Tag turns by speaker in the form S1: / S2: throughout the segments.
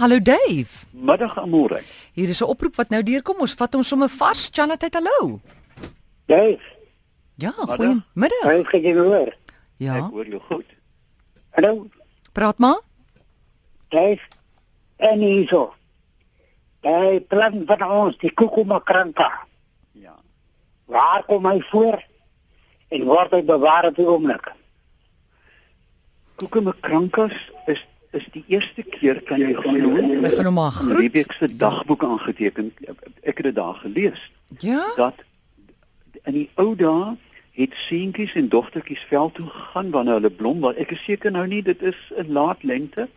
S1: Hallo Dave.
S2: Middag Amore.
S1: Hier is 'n oproep wat nou deurkom. Ons vat hom sommer vars. Chanat, hallo.
S3: Dave,
S1: Ja,
S2: Middag.
S1: goeiemiddag.
S3: hy het jy hoor.
S2: Ek
S1: Ja,
S2: hoor jou goed.
S3: Hallo,
S1: praat maar.
S3: Dave. En hierso. Hy plan van ons die kukumakranka.
S2: Ja.
S3: Waar kom hy voor? En word hy bewaar op die oomblik?
S2: Koekemakrankas is is die eerste keer kan jy glo
S1: Ek gaan hom maar groet.
S2: Rebek se dagboek aangeteken. Ek het dit daar gelees
S1: Ja.
S2: dat in die ou dae het seentjies en dogtertjies veld toe gegaan wanneer hulle blom, want ek is seker nou nie dit is 'n laat lente.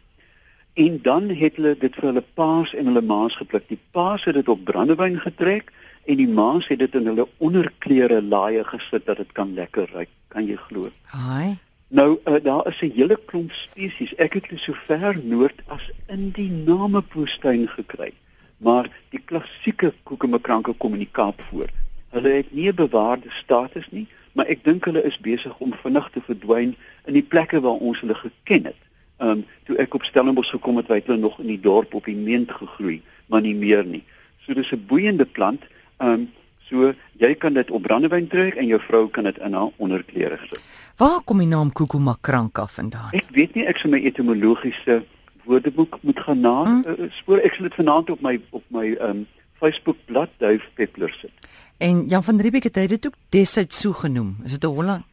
S2: En dan het hulle dit vir hulle paas en hulle maas gepluk. Die paas het dit op brandewyn getrek en die maas het dit in hulle onderklere laaie gesit dat dit kan lekker ruik. Kan jy glo?
S1: Haai.
S2: Nou uh, daar is 'n hele klomp spesies. Ek het dit so ver noord as in die Namepoestuin gekry. Maar die klassieke koekemakranke kom in die Kaap voor. Hulle het nie 'n bewaarde status nie, maar ek dink hulle is besig om vinnig te verdwyn in die plekke waar ons hulle geken het. Ehm um, toe ek op Stellenbosch gekom het, het hulle nog in die dorp op die meent gegroei, maar nie meer nie. So dis 'n boeiende plant. Ehm um, so jy kan dit op brandewyn trek en jou vrou kan dit in haar onderklere sit.
S1: Waar kom die naam Kukumakranka vandaan?
S2: Ek weet nie ek sou my etimologiese woordeboek moet gaan na
S1: Hm?
S2: uh, spoor. Ek sal dit vanaand op my op my um Facebook bladsy Duif Peppler sit.
S1: En Jan van Riebeeck het hy dit ook desyds so genoem. Is dit 'n Holland?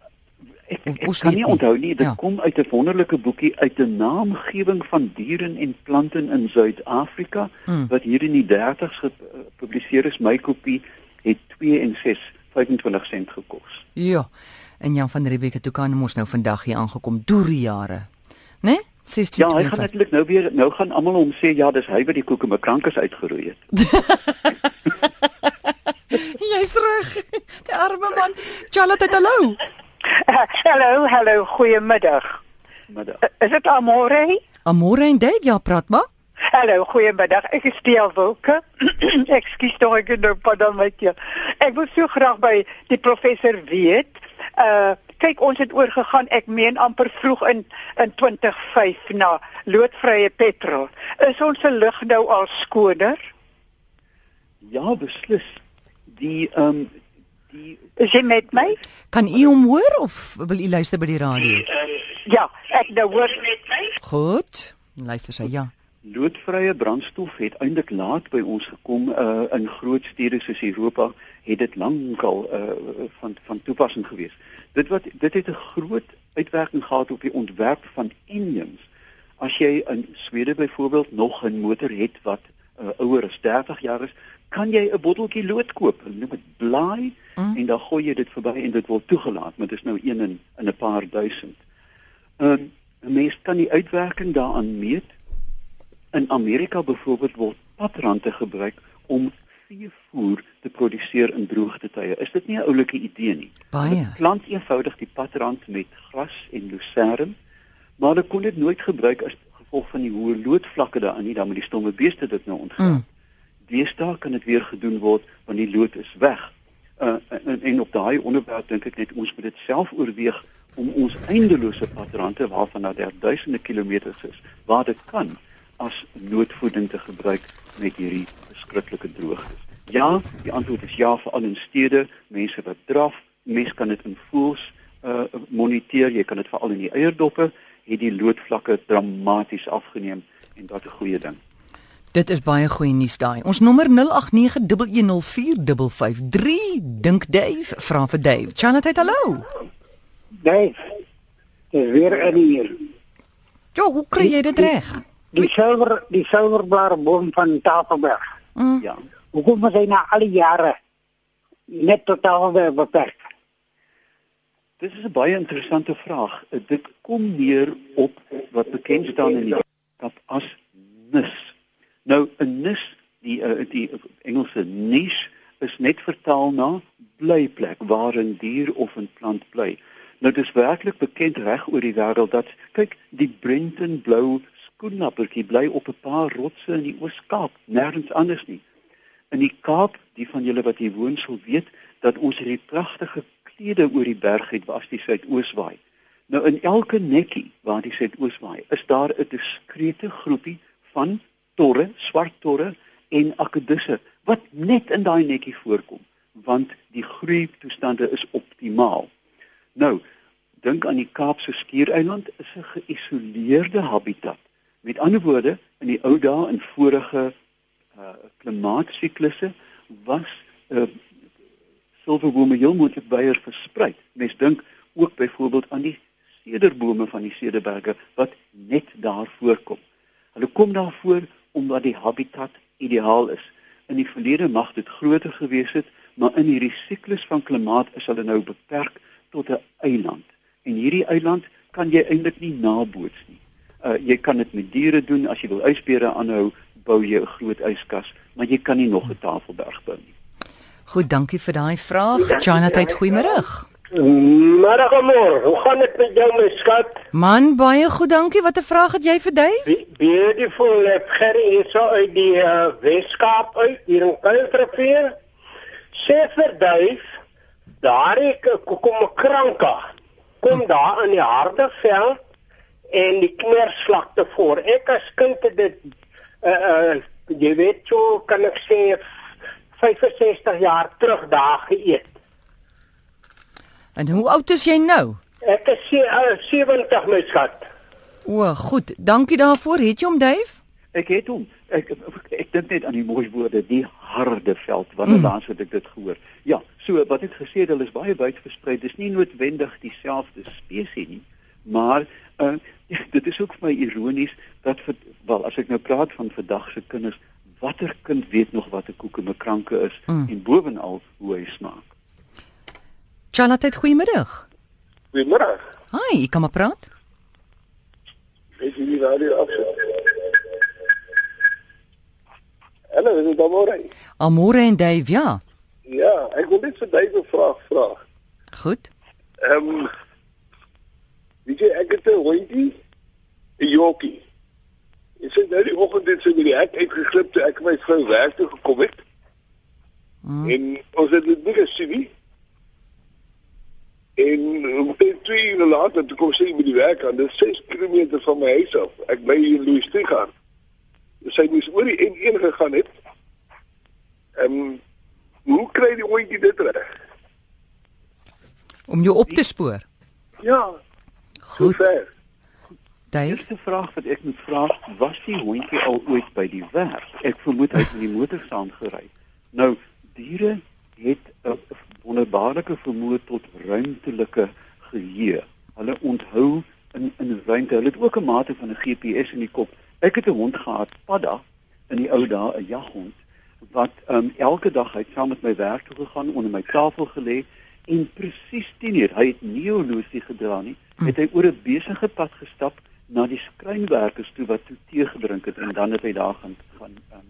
S2: Ek, ek, ek kan nie onthou nie. Dit
S1: Ja.
S2: kom uit 'n wonderlike boekie uit 'n naamgewing van diere en plante in Suid-Afrika
S1: Hm.
S2: wat hier in die 30's gepubliseer is. My kopie het 2 en 6 25 sent gekos.
S1: Ja. En Jan van Riebeeck het ook aan mos nou vandag hier aangekom deur jare. Né? Nee? 16.
S2: Ja, hy gaan natuurlik nou weer nou gaan almal hom sê ja, dis hy wat die koekemekrankes uitgeroei het.
S1: Jy's reg. Die arme man. Charlotte, hallo.
S4: Hallo, hallo, goeiemiddag.
S2: Da,
S4: Is dit Amore?
S1: Amore en Dave, ja, praat maar.
S4: Hallo, goeiemiddag. Ek is Tia Wilke. Ekskuus tog ek nou padam met jou. Ek wil so graag by die professor weet. Uh kyk, ons het oorgegaan, ek meen amper vroeg in in 2005 na loodvrye petrol. Is ons se lug nou al skoner?
S2: ja, beslis. Die ehm um, die
S4: Is jy met my?
S1: Kan u hom hoor of wil u luister by die radio?
S4: Ja, ek nou hoor met my.
S1: Goed. Luister sy, ja.
S2: Loodvrye brandstof het eintlik laat by ons gekom uh in groot stede soos Europa het dit lankal uh van van toepassing gewees. Dit wat dit het 'n groot uitwerking gehad op die ontwerp van engines. As jy in Swede byvoorbeeld nog 'n motor het wat uh, ouer as 30 jaar is, kan jy 'n botteltjie lood koop. Noem dit blaai
S1: Mm.
S2: en dan gooi jy dit verby en dit word toegelaat, maar dit is nou een in in 'n paar duisend. Ehm um, 'n mens kan die uitwerking daaraan meet In Amerika byvoorbeeld word patrante gebruik om veevoer te produseer in droogtetye. Is dit nie 'n oulike idee nie?
S1: Baie.
S2: Plant eenvoudig die patrant met gras en lucern, maar hulle kon dit nooit gebruik as gevolg van die hoë loodvlakke daarin nie, dan moet die stomme beeste dit nou ontgaan.
S1: Mm.
S2: Deesdae kan dit weer gedoen word want die lood is weg. Uh, en, en op daai onderwerp dink ek net ons moet dit self oorweeg om ons eindelose patrante waarvan daar duisende kilometers is, waar dit kan as noodvoeding te gebruik met hierdie verskriklike droogtes. Ja, die antwoord is ja veral in stede, mense wat draf, mense kan dit in voels uh moniteer, jy kan dit veral in die eiendoppe, het die loodvlakke dramaties afgeneem en dit 'n goeie ding.
S1: Dit is baie goeie nuus daai. Ons nommer 0891104553. Dink Dave, vra vir Dave. Charlotte, hallo.
S3: Dave. Dis weer in hier.
S1: Ja, hoe kry jy dit reg?
S3: Die silwer die silverblaar boom van Tafelberg.
S1: Mm.
S2: Ja.
S3: Hoekom is hy na al die jare net tot Tafelberg beperk?
S2: Dis is 'n baie interessante vraag. Dit kom neer op wat bekend staan in die wetenskap as nis. Nou 'n nis, die uh, die Engelse niche is net vertaal na blyplek waar 'n dier of 'n plant bly. Nou dis werklik bekend reg oor die wêreld dat kyk, die Brenton blou skoenlappertjie bly op 'n paar rotse in die Oos-Kaap, nêrens anders nie. In die Kaap, die van julle wat hier woon sal weet dat ons hierdie pragtige klede oor die berg het waar die suidoos waai. Nou in elke netjie waar die suidoos waai, is daar 'n diskrete groepie van torre, swart torre en akedisse wat net in daai netjie voorkom want die groei toestande is optimaal. Nou, dink aan die Kaapse skiereiland is 'n geïsoleerde habitat. Met ander woorde, in die ou dae in vorige uh klimaatsiklusse was uh, silverbome heel moontlik byer versprei. Mens dink ook byvoorbeeld aan die sederbome van die Cederberge wat net daar voorkom. Hulle kom daar voor omdat die habitat ideaal is. In die verlede mag dit groter gewees het, maar in hierdie siklus van klimaat is hulle nou beperk tot 'n eiland. En hierdie eiland kan jy eintlik nie naboots. Uh jy kan dit met diere doen as jy wil ysbere aanhou, bou jy 'n groot yskas, maar jy kan nie nog 'n tafelberg bou nie.
S1: Goed, dankie vir daai vraag. Jonathan, goeiemôre.
S3: Middag amor, hoe gaan dit met jou my skat?
S1: Man, baie goed, dankie. Wat 'n vraag het jy vir Dave?
S3: Be beautiful, ek Gerry hier so uit die uh, Weskaap uit hier in Kuilrivier. Sê vir Dave, daar ek kom 'n kranka. Kom daar in die harde vel en die knersvlakte voor. Ek as kind het dit uh uh jy weet so kan ek sê 65 jaar terug daar geëet.
S1: En hoe oud is jy nou?
S3: Ek is uh, 70 my skat.
S1: O, goed. Dankie daarvoor. Het jy hom, Dave?
S2: Ek het hom. Ek ek, ek dink net aan die mooi woorde, die harde veld. Wanneer
S1: mm.
S2: laas het ek dit gehoor? Ja, so wat ek gesê het, hulle is baie wyd versprei. Dis nie noodwendig dieselfde spesies nie, maar uh dit is ook vir my ironies dat vir, wel as ek nou praat van vandag se kinders, watter kind weet nog wat 'n koekemekranke is
S1: Mm.
S2: en bovenal hoe hy smaak?
S1: Jonathan, goeiemôre.
S5: Goeiemôre.
S1: Hi, ek kan maar praat.
S5: Ek sien die radio afsit. Hallo, is dit almore?
S1: Amore en Dave, ja.
S5: Ja, ek wil net vir Dave 'n vraag vra.
S1: Goed.
S5: Ehm um, Weet jy ek het 'n hondjie, 'n jockie. Ek sê nou die oggend het sy met die hek uitgeglip toe ek my vrou werk toe gekom het.
S1: Mm.
S5: En ons het dit nie gesien nie. En omtrent 2 ure later toe kom sy met die werk aan. Dit is 6 km van my huis af. Ek bly in Louistree. Sy moes oor die N1 gegaan het. Ehm um, hoe kry die hondjie dit reg?
S1: Om jou op te spoor.
S5: Ja,
S1: Goed.
S2: Die eerste vraag wat ek moet vra, was die hondjie al ooit by die werk? Ek vermoed hy het in die motor saam gery. Nou, diere het 'n wonderbaarlike vermoë tot ruimtelike geheue. Hulle onthou in in ruimte. Hulle het ook 'n mate van 'n GPS in die kop. Ek het 'n hond gehad, Padda, in die ou dae, 'n jaghond wat um, elke dag uit saam met my werk toe gegaan, onder my tafel gelê en presies 10uur, hy het nie 'n horlosie gedra nie, het hy oor 'n besige pad gestap na die skrynwerkers toe wat toe tee gedrink het en dan het hy daar gaan gaan um,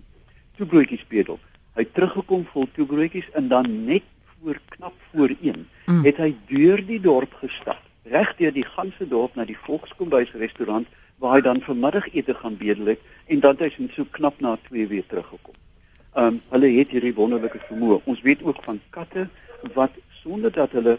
S2: toebroodjies bedel. Hy het teruggekom vol toebroodjies en dan net voor knap voor 1
S1: Mm.
S2: mm. het hy deur die dorp gestap, reg deur die ganse dorp na die Volkskombuis restaurant waar hy dan vir middagete gaan bedel het en dan het hy so knap na 2 weer teruggekom. Ehm um, hulle het hierdie wonderlike vermoë. Ons weet ook van katte wat sonder dat hulle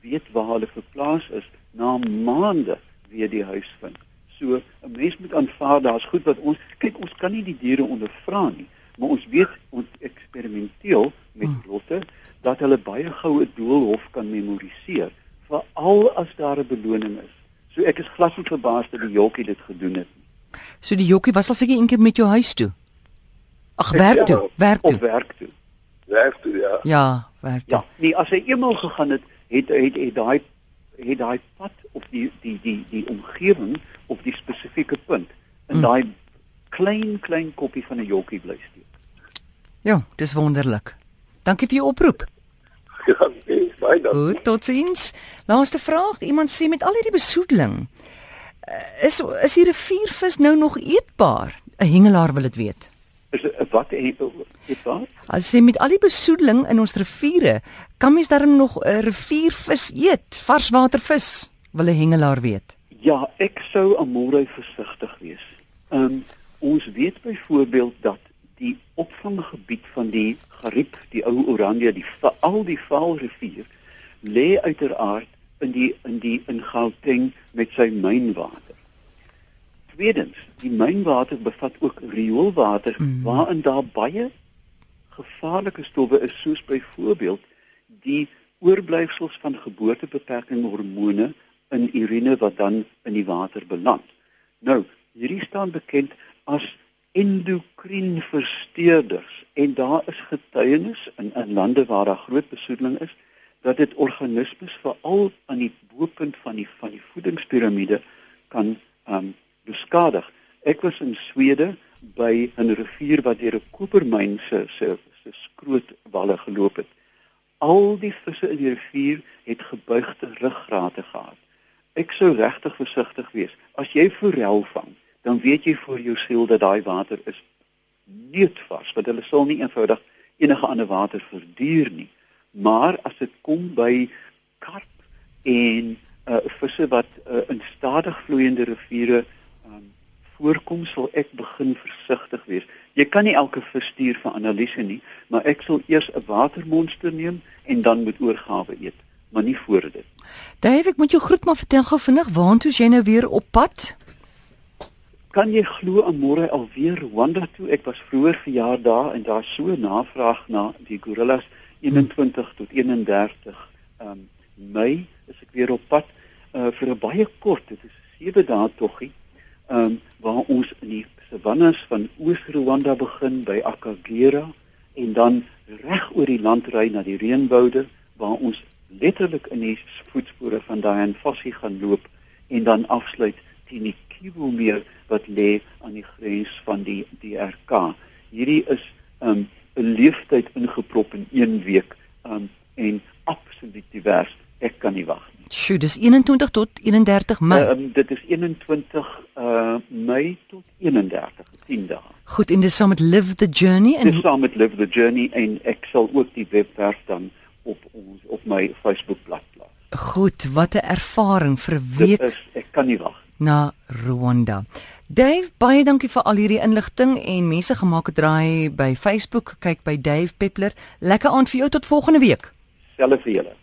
S2: weet waar hulle verplaas is, na maande weer die huis vind. So 'n mens moet aanvaar daar's goed wat ons kyk ons kan nie die diere ondervra nie, maar ons weet ons eksperimenteel met rotte dat hulle baie gou 'n doolhof kan memoriseer, veral as daar 'n beloning is. So ek is glad nie verbaas dat die jockie dit gedoen het nie.
S1: So die jokkie was al seker een keer met jou huis toe. Ag, werk toe, werk
S2: Of
S1: toe.
S2: werk toe.
S5: Werk toe ja.
S1: Ja, werk toe.
S2: Ja, nee, as hy eenmal gegaan het, het het het daai het daai pad of die die die die omgewing of die spesifieke punt in
S1: Mm.
S2: daai klein klein koppie van 'n jockie bly steek.
S1: Ja, dis wonderlik. Dankie vir jou oproep.
S5: Ja, nee, baie dankie.
S1: Goed, totsiens. Laaste vraag. Iemand sê met al hierdie besoedeling, eh, is is die riviervis nou nog eetbaar? 'n Hengelaar wil dit weet.
S2: Is dit wat het dit wat?
S1: As jy met al die besoedeling in ons riviere, kan mens darm nog 'n riviervis eet, varswatervis? Wil 'n hengelaar weet.
S2: Ja, ek sou amore versigtig wees. Ehm um, ons weet byvoorbeeld dat die opvanggebied van die Gariep, die ou Oranje, die veral die Vaalrivier lê uiteraard in die in die in Gauteng met sy mynwater. Tweedens, die mynwater bevat ook rioolwater
S1: Mm.
S2: waarin daar baie gevaarlike stowwe is soos byvoorbeeld die oorblyfsels van geboortebeperking hormone in urine wat dan in die water beland. Nou, hierdie staan bekend as endokrien versteurders en daar is getuienis in in lande waar daar groot besoedeling is dat dit organismes veral aan die bopunt van die van die voedingspiramide kan um beskadig. Ek was in Swede by 'n rivier wat deur 'n kopermyn se se se skrootwalle geloop het. Al die visse in die rivier het gebuigde ruggrate gehad. Ek sou regtig versigtig wees. As jy forel vang, dan weet jy vir jou siel dat daai water is neetvars, want hulle sal nie eenvoudig enige ander water verduur nie. Maar as dit kom by karp en uh, visse wat uh, in stadig vloeiende riviere um, voorkom, sal ek begin versigtig wees. Jy kan nie elke vis stuur vir analise nie, maar ek sal eers 'n watermonster neem en dan met oorgawe eet, maar nie voor dit.
S1: Dave, ek moet jou groet maar vertel gou vinnig waartoe jy nou weer op pad?
S2: Kan jy glo aan môre alweer Rwanda toe? Ek was vroeër verjaar daar en daar so navraag na die gorillas 21 tot 31 um, Mei is ek weer op pad uh, vir 'n baie kort, dit is 'n 7 dae toggie, um, waar ons in die savannes van Oos-Rwanda begin by Akagera en dan reg oor die land ry na die reënwoude waar ons letterlik in die voetspore van Dian Fossey gaan loop en dan afsluit teen die Kivu-meer wat lê aan die grens van die DRK. Hierdie is 'n um, leeftyd ingeprop in 1 week um, en absoluut divers. Ek kan nie wag nie.
S1: Sjoe, dis 21 tot 31 Mei.
S2: Uh, um, dit is 21 uh Mei tot 31, 10 dae.
S1: Goed, en dis saam met Live the Journey
S2: Dis
S1: en
S2: saam met Live the Journey en ek sal ook die webwerf dan op ons op my Facebookblad plaas.
S1: goed, wat 'n ervaring vir 'n
S2: Dit
S1: week
S2: is ek kan nie wag.
S1: na Rwanda. Dave, baie dankie vir al hierdie inligting en mense gemaak 'n draai by Facebook, kyk by Dave Peppler. Lekker aand vir jou tot volgende week.
S2: Selfe vir julle.